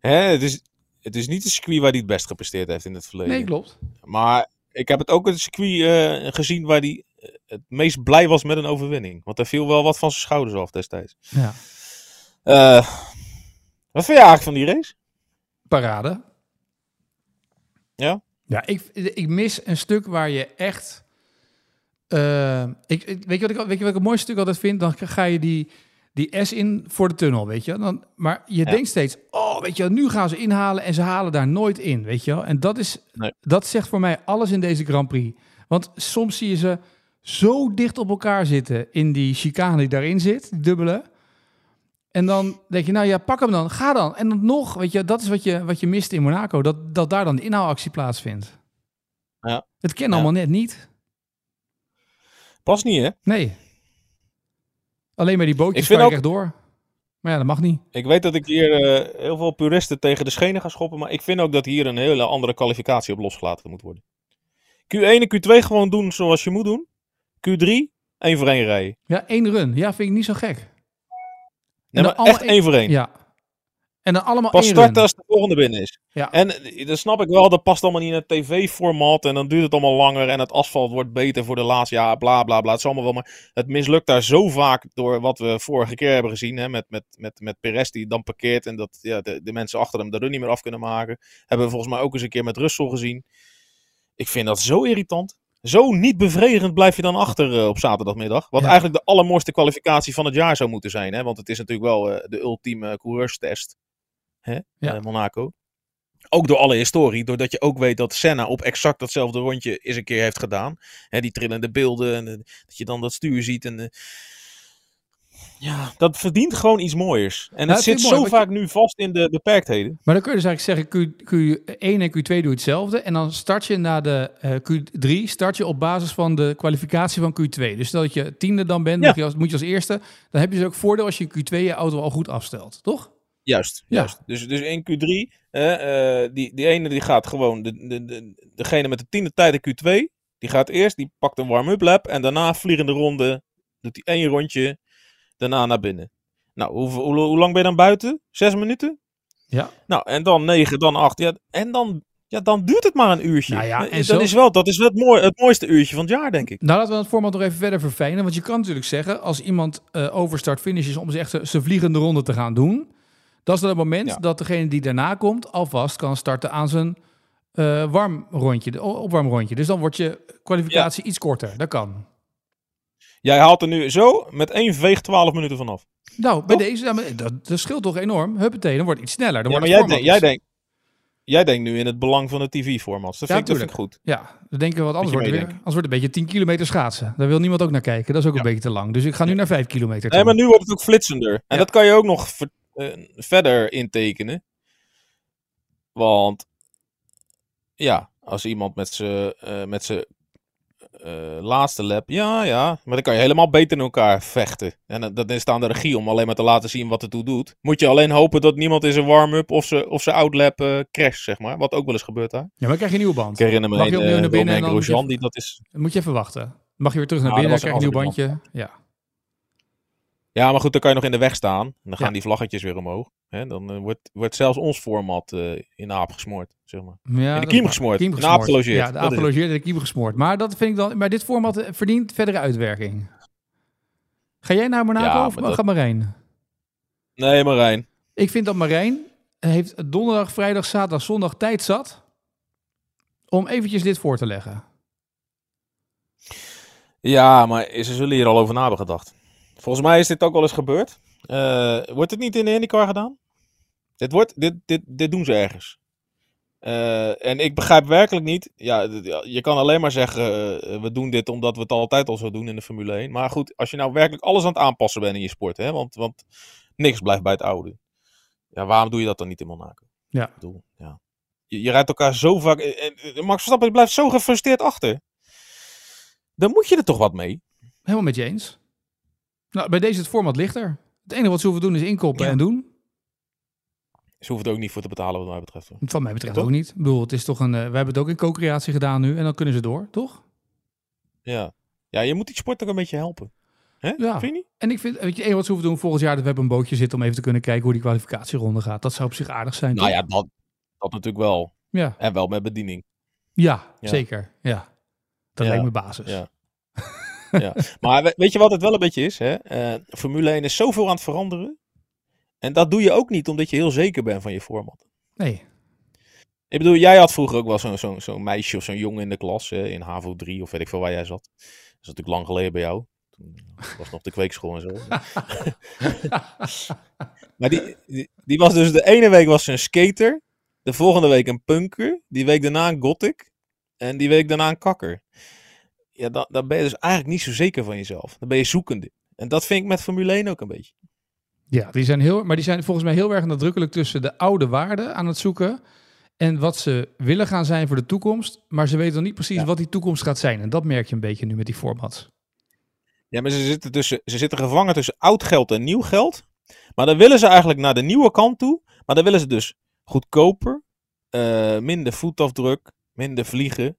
Hè, het, is, het is niet een circuit waar hij het best gepresteerd heeft in het verleden. Nee, klopt. Maar ik heb het ook een circuit eh, gezien waar hij eh, het meest blij was met een overwinning. Want er viel wel wat van zijn schouders af destijds. Ja. Eh, wat vind je eigenlijk van die race? Parade. Ja? Ja, ik, ik mis een stuk waar je echt... ik, ik- weet, je wat ik, weet je wat ik een mooi stuk altijd vind? Dan ga je die, die S in voor de tunnel, weet je. Dan, maar je Ja. denkt steeds, oh, weet je nu gaan ze inhalen en ze halen daar nooit in, weet je. En dat, is, Nee. dat zegt voor mij alles in deze Grand Prix. Want soms zie je ze zo dicht op elkaar zitten in die chicane die daarin zit, die dubbele. En dan denk je, nou ja, pak hem dan, ga dan. En dan nog, weet je, dat is wat je, wat je mist in Monaco, dat, dat daar dan de inhaalactie plaatsvindt. Ja. Het ken Ja. allemaal net niet. Pas niet, hè? Nee. Alleen maar die bootjes Ik kan ook- echt door. Maar ja, dat mag niet. Ik weet dat ik hier eh, heel veel puristen tegen de schenen ga schoppen. Maar ik vind ook dat hier een hele andere kwalificatie op losgelaten moet worden. Q1 en Q2 gewoon doen zoals je moet doen. Q3, één voor één rijden. Ja, één run. Ja, vind ik niet zo gek. Nee, maar echt één voor één. Ja. En dan allemaal Pas starten als de volgende binnen is. Ja. En eh, dat snap ik wel, dat past allemaal niet in het tv-format. En dan duurt het allemaal langer. En het asfalt wordt beter voor de laatste. Ja, bla bla bla. Het is allemaal wel. Maar het mislukt daar zo vaak door wat we vorige keer hebben gezien. Hè, met, met, met, met Perez die dan parkeert. En dat ja, de, de mensen achter hem de run niet meer af kunnen maken. Hebben we volgens mij ook eens een keer met Russell gezien. Ik vind dat zo irritant. Zo niet bevredigend blijf je dan achter eh, op zaterdagmiddag. Wat Ja. eigenlijk de allermooiste kwalificatie van het jaar zou moeten zijn. Hè? Want het is natuurlijk wel eh, de ultieme coureurstest. Hè? Ja. eh, Monaco. Ook door alle historie. Doordat je ook weet dat Senna op exact datzelfde rondje eens een keer heeft gedaan. Hè, die trillende beelden. En, eh, dat je dan dat stuur ziet. En, eh, ja, dat verdient gewoon iets mooiers. En het zit mooi, zo vaak nu vast in de beperktheden. Maar dan kun je dus eigenlijk zeggen, Q, Q1 en Q2 doe je hetzelfde. En dan start je na de eh, Q3, start je op basis van de kwalificatie van Q2. Dus stel dat je tiende dan bent, Ja. mag je als, moet je als eerste. Dan heb je dus ook voordeel als je Q2 je auto al goed afstelt, toch? Juist, Ja. juist. Dus, dus in Q3, eh, die, die ene die gaat gewoon, de, de, de, degene met de tiende tijd in Q2, die gaat eerst, die pakt een warm-up lap en daarna vliegende ronde, doet hij één rondje, daarna naar binnen. Nou, hoe, hoe, hoe lang ben je dan buiten? Zes minuten? Ja. Nou, en dan negen, dan acht. Ja, en dan, ja, dan duurt het maar een uurtje. Nou ja, Eh, en dat, zo- is wel, dat is wel het, mooi, het mooiste uurtje van het jaar, denk ik. Nou, laten we het format nog even verder verfijnen. Want je kan natuurlijk zeggen, als iemand eh overstart finish is om ze echt zijn vliegende ronde te gaan doen. Dat is dan het moment Ja. dat degene die daarna komt alvast kan starten aan zijn eh warm rondje, de opwarm rondje. Dus dan wordt je kwalificatie iets korter. Dat kan. Jij haalt er nu zo met één veeg 12 minuten vanaf. Nou, bij Toch? deze, dat, dat scheelt toch enorm. Huppatee, dan wordt het iets sneller. Dan Ja, wordt maar jij, denkt, jij, denkt, jij denkt nu in het belang van de TV-format. Dat, Ja, vind ik- dat vind ik goed. Ja, dan denken we wat anders wordt. Weer, anders wordt het een beetje 10 kilometer schaatsen. Daar wil niemand ook naar kijken. Dat is ook een beetje te lang. Dus ik ga nu naar 5 kilometer. Nee, toe. maar nu wordt het ook flitsender. En dat kan je ook nog ver- verder intekenen. Want ja, als iemand met zijn eh, met zijn eh, laatste lap, ja, ja, maar dan kan je helemaal beter in elkaar vechten. En dan- dan is het aan de regie om alleen maar te laten zien wat het toe doet. Moet je alleen hopen dat niemand in zijn warm-up of zijn, of zijn outlap eh crasht, zeg maar. Wat ook wel eens gebeurt daar. Ja, maar krijg je een nieuwe band. Ik herinner me Mag je opnieuw naar binnen en dan moet je Grosjean, even- die dat is... Moet je even wachten. Mag je weer terug naar binnen, dan dat krijg je een nieuw bandje. Ja. Ja, maar goed, dan kan je nog in de weg staan. En dan gaan Ja. die vlaggetjes weer omhoog. Hè? Dan eh, wordt, wordt zelfs ons format eh, in de aap gesmoord, zeg maar. Ja, de kiem gesmoord. Kiem In de aap gelogeerd. Ja, de Dat aap gelogeerd en de kiem gesmoord. Maar dat vind ik dan, maar dit format eh, verdient verdere uitwerking. Ga jij naar Monaco Ja, of maar dat- gaat Marijn? Nee, Marijn. Ik vind dat Marijn heeft donderdag, vrijdag, zaterdag, zondag tijd zat om eventjes dit voor te leggen. Ja, maar ze zullen hier al over na hebben gedacht. Volgens mij is dit ook wel eens gebeurd. Eh, wordt het niet in de IndyCar gedaan? Dit, wordt, dit, dit, dit doen ze ergens. Eh, en ik begrijp werkelijk niet. Ja, je kan alleen maar zeggen: eh, we doen dit omdat we het altijd al zo doen in de Formule 1. Maar goed, als je nou werkelijk alles aan het aanpassen bent in je sport, hè, want, want niks blijft bij het oude. Ja, waarom doe je dat dan niet in Monaco? Ja. Ik bedoel, ja. Je, je rijdt elkaar zo vaak. En, en Max Verstappen blijft zo gefrustreerd achter. Dan moet je er toch wat mee? Helemaal met je eens. Nou, bij deze het format lichter. Het enige wat ze hoeven doen is inkoppen Ja. en doen. Ze hoeven er ook niet voor te betalen, wat mij betreft. Van mij betreft ook niet. Ik bedoel, het is toch een. eh, we hebben het ook in co-creatie gedaan nu en dan kunnen ze door, toch? Ja. ja, je moet die sport ook een beetje helpen. Hè? Ja. Vind je niet? En ik vind, weet je, het wat ze hoeven doen volgend jaar dat we hebben een bootje zitten om even te kunnen kijken hoe die kwalificatieronde gaat. Dat zou op zich aardig zijn. Nou toch? ja, dat, dat natuurlijk wel. ja. En wel met bediening. Ja, Ja. zeker. Ja. Dat Ja. lijkt me basis. Ja. ja. Maar we- weet je wat het wel een beetje is? Hè? Eh, Formule 1 is zoveel aan het veranderen. En dat doe je ook niet omdat je heel zeker bent van je format. Nee. Ik bedoel, jij had vroeger ook wel zo'n zo'n zo'n meisje of zo'n jongen in de klas. Hè, in HAVO 3 of weet ik veel waar jij zat. Dat is natuurlijk lang geleden bij jou. Toen was nog de kweekschool en zo. maar die, die, die was dus de ene week was ze een skater. De volgende week een punker. Die week daarna een gothic. En die week daarna een kakker. Ja, dan, dan ben je dus eigenlijk niet zo zeker van jezelf. Dan ben je zoekende. En dat vind ik met Formule 1 ook een beetje. Ja, die zijn heel, maar die zijn volgens mij heel erg nadrukkelijk tussen de oude waarden aan het zoeken en wat ze willen gaan zijn voor de toekomst. Maar ze weten nog niet precies Ja. wat die toekomst gaat zijn. En dat merk je een beetje nu met die formats. Ja, maar ze zitten, tussen, ze zitten gevangen tussen oud geld en nieuw geld. Maar dan willen ze eigenlijk naar de nieuwe kant toe. Maar dan willen ze dus goedkoper, eh, minder voetafdruk, minder vliegen.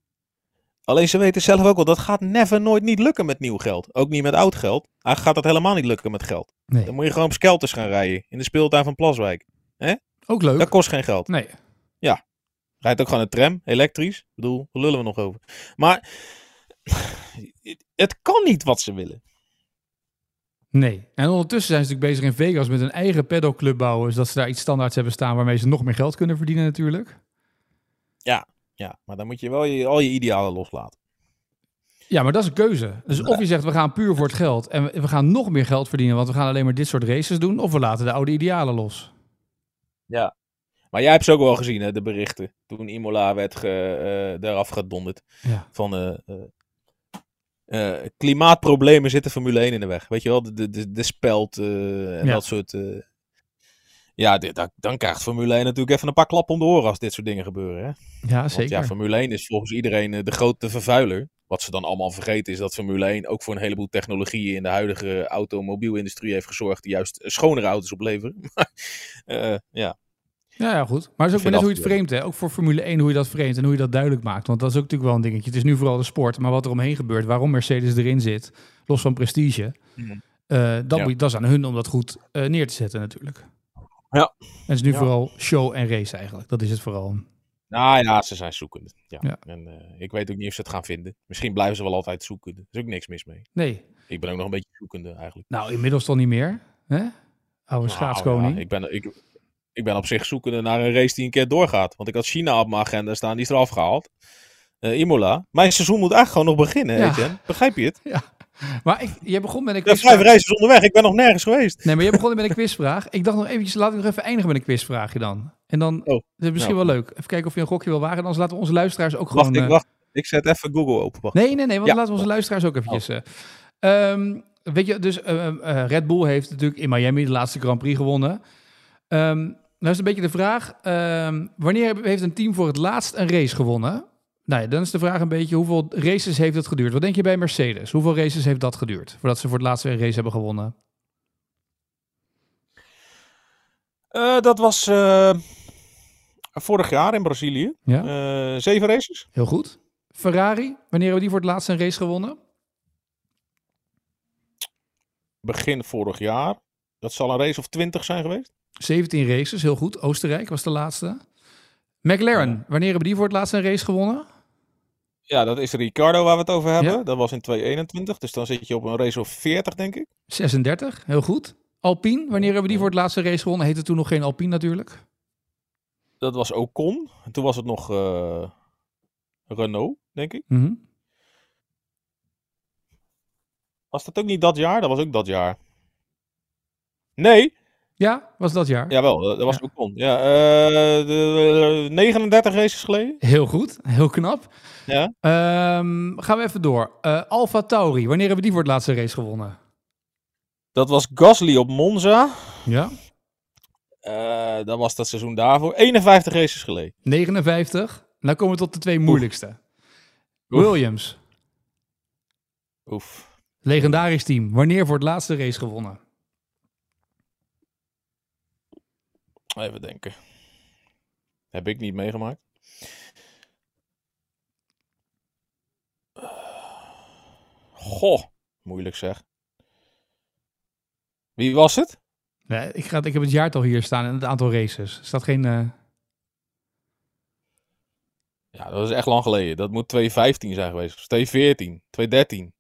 Alleen ze weten zelf ook wel, dat gaat never nooit niet lukken met nieuw geld. Ook niet met oud geld. Eigenlijk gaat dat helemaal niet lukken met geld. Nee, Dan moet je gewoon op skelters gaan rijden. In de speeltuin van Plaswijk. ook leuk. Dat kost geen geld. Nee, Rijdt ook gewoon een tram, elektrisch. Ik bedoel, daar lullen we nog over. Maar het kan niet wat ze willen. nee. En ondertussen zijn ze natuurlijk bezig in Vegas met een eigen pedalclub bouwen. Zodat ze daar iets standaards hebben staan waarmee ze nog meer geld kunnen verdienen natuurlijk. Ja, maar dan moet je wel je, al je idealen loslaten. Ja, maar dat is een keuze. Dus of je zegt we gaan puur voor het geld en we, gaan nog meer geld verdienen, want we gaan alleen maar dit soort races doen. Of we laten de oude idealen los. Ja. Maar jij hebt ze ook wel gezien, hè, de berichten. Toen Imola werd ge, eh, eraf gedonderd. Ja. Van eh, eh, klimaatproblemen zitten Formule 1 in de weg. Weet je wel, de, de, de, speld en Ja. dat soort... eh, ja, dit, dan, dan krijgt Formule 1 natuurlijk even een paar klappen om de oren als dit soort dingen gebeuren. Hè? Ja, Want zeker. ja, Formule 1 is volgens iedereen eh, de grote vervuiler. Wat ze dan allemaal vergeten is dat Formule 1 ook voor een heleboel technologieën in de huidige automobielindustrie heeft gezorgd die juist schonere auto's opleveren. Eh, ja. Ja, ja, goed. Maar het is ook net hoe je het dat- framet, hè? Ook voor Formule 1, hoe je dat framet en hoe je dat duidelijk maakt. Want dat is ook natuurlijk wel een dingetje. Het is nu vooral de sport, maar wat er omheen gebeurt, waarom Mercedes erin zit, los van prestige, Mhm. eh, dat, Ja. moet dat is aan hun om dat goed eh, neer te zetten natuurlijk. Ja. En het is nu Ja. vooral show en race eigenlijk. Dat is het vooral. Nou ja, ze zijn zoekende. Ja. Ja. En eh, ik weet ook niet of ze het gaan vinden. Misschien blijven ze wel altijd zoeken. Er is ook niks mis mee. Nee, Ik ben ook nog een beetje zoekende eigenlijk. nou inmiddels toch niet meer. Hè? Oude Nou, schaatskoning. ja, ik, ben, ik, ik ben op zich zoekende naar een race die een keer doorgaat. Want ik had China op mijn agenda staan, die is eraf gehaald. Eh, Imola. Mijn seizoen moet eigenlijk gewoon nog beginnen, Ja. Etienne. Begrijp je het? Maar ik, je begon met een quizvraag. vijf races onderweg. Ik ben nog nergens geweest. Nee, maar je begon met een quizvraag. Ik dacht nog eventjes, laat ik nog even eindigen met een quizvraagje dan. En dan, Oh, dat is misschien nou. wel leuk. Even kijken of je een gokje wil wagen. Anders laten we onze luisteraars ook Wacht, gewoon... ik, eh, wacht. Ik zet even Google open. Wacht. Nee, nee, nee, want Ja. laten we onze luisteraars ook eventjes... eh, ehm, weet je, dus eh, Red Bull heeft natuurlijk in Miami de laatste Grand Prix gewonnen. Ehm nou is een beetje de vraag, ehm, wanneer heeft een team voor het laatst een race gewonnen? Nou ja, dan is de vraag een beetje, hoeveel races heeft het geduurd? Wat denk je bij Mercedes? Hoeveel races heeft dat geduurd? Voordat ze voor het laatst weer een race hebben gewonnen? Eh, dat was eh, vorig jaar in Brazilië. Ja, Eh, zeven races. heel goed. Ferrari, wanneer hebben die voor het laatst een race gewonnen? Begin vorig jaar. Dat zal een race of twintig zijn geweest. 17 races, heel goed. Oostenrijk was de laatste. McLaren, wanneer hebben die voor het laatst een race gewonnen? Ja, dat is Ricardo waar we het over hebben. Ja. Dat was in 2021. Dus dan zit je op een race of 40, denk ik. 36, heel goed. Alpine, wanneer hebben die voor het laatste race gewonnen? Heette toen nog geen Alpine natuurlijk. Dat was Ocon. En toen was het nog eh, Renault, denk ik. Mhm. Was dat ook niet dat jaar? Dat was ook dat jaar. Nee, Ja, was dat jaar. jawel, dat was Ocon. Ja, eh, de, eh, 39 races geleden. Heel goed, heel knap. Ja. Ehm, gaan we even door. Eh Alfa Tauri, wanneer hebben die voor het laatste race gewonnen? Dat was Gasly op Monza. Ja. Eh, dat was dat seizoen daarvoor. 51 races geleden. 59. Nou komen we tot de twee moeilijkste. Oef. Williams, Oef. legendarisch team. Wanneer voor het laatste race gewonnen? Even denken. Heb ik niet meegemaakt. Goh, moeilijk zeg. Wie was het? Nee, ik, ga, ik heb het jaartal hier staan en het aantal races. Er staat geen... eh, Ja, dat is echt lang geleden. Dat moet 2015 zijn geweest. Of 2014, 2013.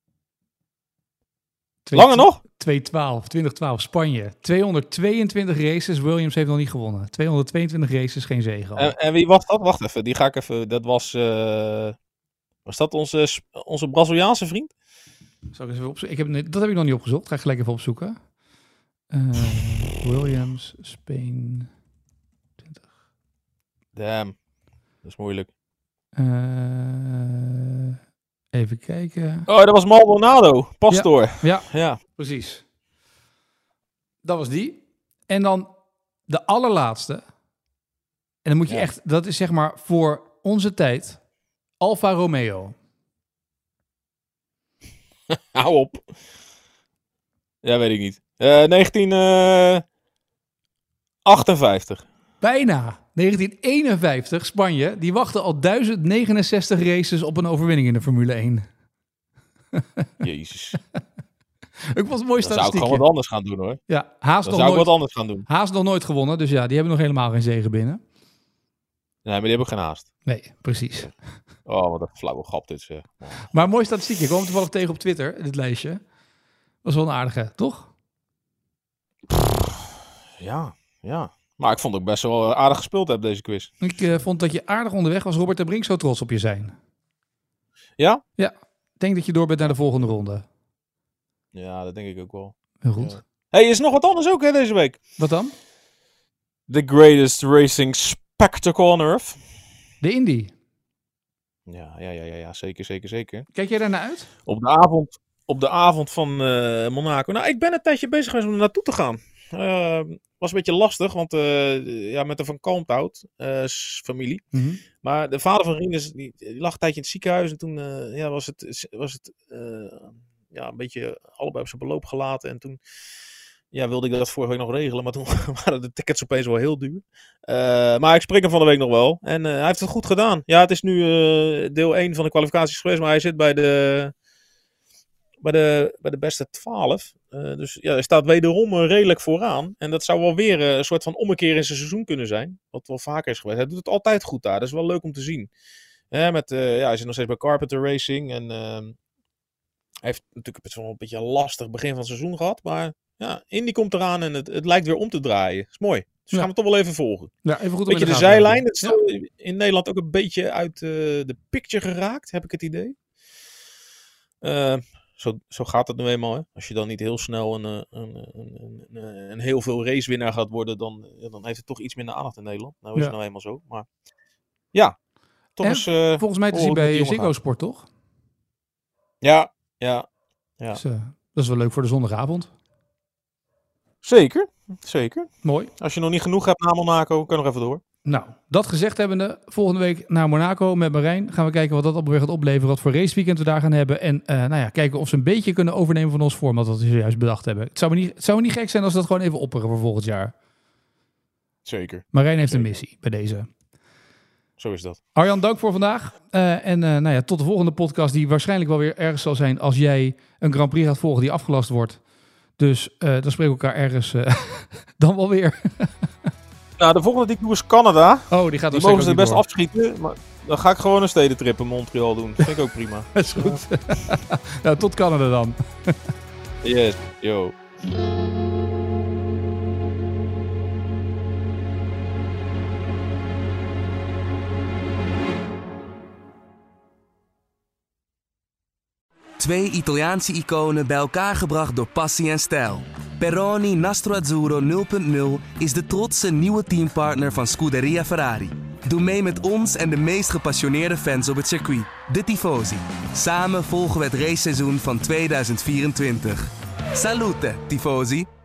Twee- Langer nog? 2012, 2012, Spanje. 222 races, Williams heeft nog niet gewonnen. 222 races, geen zege. al. En, en wie was dat? Wacht even, die ga ik even. Dat was. eh, was dat onze, onze Braziliaanse vriend? Zal ik eens even opzoeken? Ik heb, nee, dat heb ik nog niet opgezocht. Ga ik gelijk even opzoeken. Eh, Williams, Spain. Damn. Dat is moeilijk. Eh, Even kijken. Oh, dat was Maldonado. Pastoor. Ja, Ja. precies. Dat was die. En dan de allerlaatste. En dan moet je Ja. echt, dat is zeg maar voor onze tijd, Alfa Romeo. Hou op. Ja, weet ik niet. Eh 1958. Bijna. 1951, Spanje, die wachten al 1069 races op een overwinning in de Formule 1. Jezus. Ik was mooi Dan zou ik gewoon wat anders gaan doen hoor. Ja, Haas Dan nog, zou ik nooit, wat anders gaan doen. Haas nog nooit gewonnen, dus ja, die hebben nog helemaal geen zegen binnen. Nee, maar die heb ik geen haast. Nee, precies. Oh, wat een flauwe grap dit zeg. Maar mooi statistiekje. Ik kwam toevallig tegen op Twitter, dit lijstje. Was wel een aardige, toch? Ja, ja. Maar ik vond dat ik best wel aardig gespeeld heb deze quiz. Ik eh, vond dat je aardig onderweg was. Robert de Brink zou trots op je zijn. Ja? Ik denk dat je door bent naar de volgende ronde. Ja, dat denk ik ook wel. Heel goed. Ja. hey, is nog wat anders ook hè, deze week? Wat dan? The greatest racing spectacle on earth. De Indy. Ja, ja, ja, ja, ja zeker, zeker, zeker. Kijk jij daar naar uit? Op de avond, op de avond van eh, Monaco. Nou, ik ben een tijdje bezig geweest om er naartoe te gaan. Eh, was een beetje lastig, want eh, ja, met de Van Kalmthout s- familie. Maar de vader van Rinus, die, die lag een tijdje in het ziekenhuis. En toen eh, ja, was het, was het ja, een beetje allebei op zijn beloop gelaten. En toen ja, wilde ik dat vorige week nog regelen. Maar toen waren de tickets opeens wel heel duur. Maar ik spreek hem van de week nog wel. En hij heeft het goed gedaan. Ja, het is nu deel 1 van de kwalificaties geweest. Maar hij zit bij de, bij de, bij de beste 12. Eh, dus ja, hij staat wederom eh, redelijk vooraan. En dat zou wel weer eh, een soort van ommekeer in zijn seizoen kunnen zijn. Wat wel vaker is geweest. Hij doet het altijd goed daar. Dat is wel leuk om te zien. Met, ja, hij zit nog steeds bij Carpenter Racing. En ehm, hij heeft natuurlijk best wel een beetje een lastig begin van het seizoen gehad. Maar ja, Indy komt eraan en het, het lijkt weer om te draaien. is mooi. Dus we Ja. gaan het toch wel even volgen. Ja, even goed Beetje de te zijlijn. Het is in Nederland ook een beetje uit de picture geraakt, heb ik het idee. Eh, zo, zo gaat het nu eenmaal. Hè? Als je dan niet heel snel een, eh, een, een, een, een, een heel veel racewinnaar gaat worden, dan, ja, dan heeft het toch iets minder aandacht in Nederland. Nou is Ja. het nou eenmaal zo. Maar ja, toch En eens... eh, Volgens mij te zien bij Ziggo. Sport, toch? ja, ja, Ja. Dus, eh, dat is wel leuk voor de zondagavond. zeker. Zeker. Mooi. Als je nog niet genoeg hebt na Monaco, kan je nog even door. Nou, dat gezegd hebbende, volgende week naar Monaco met Marijn. Gaan we kijken wat dat op weer gaat opleveren, wat voor raceweekend we daar gaan hebben. En eh, nou ja, kijken of ze een beetje kunnen overnemen van ons format dat we zojuist bedacht hebben. Het zou, me niet, het zou me niet gek zijn als we dat gewoon even opperen voor volgend jaar. Zeker. Marijn heeft een missie bij deze. Zo is dat. Arjan, dank voor vandaag. Eh, en eh, nou ja, tot de volgende podcast, die waarschijnlijk wel weer ergens zal zijn als jij een Grand Prix gaat volgen die afgelast wordt. Dus dan spreken we elkaar ergens dan wel weer. Nou, de volgende die ik doe is Canada. Oh, die gaat Die wel mogen ze best afschieten. Maar dan ga ik gewoon een stedentrip in Montreal doen. Dat vind ik ook prima. Dat is goed. nou, tot Canada dan. Yes, yo. Twee Italiaanse iconen bij elkaar gebracht door passie en stijl. Peroni Nastro Azzurro 0.0 is de trotse nieuwe teampartner van Scuderia Ferrari. Doe mee met ons en de meest gepassioneerde fans op het circuit, de Tifosi. Samen volgen we het raceseizoen van 2024. Salute, Tifosi!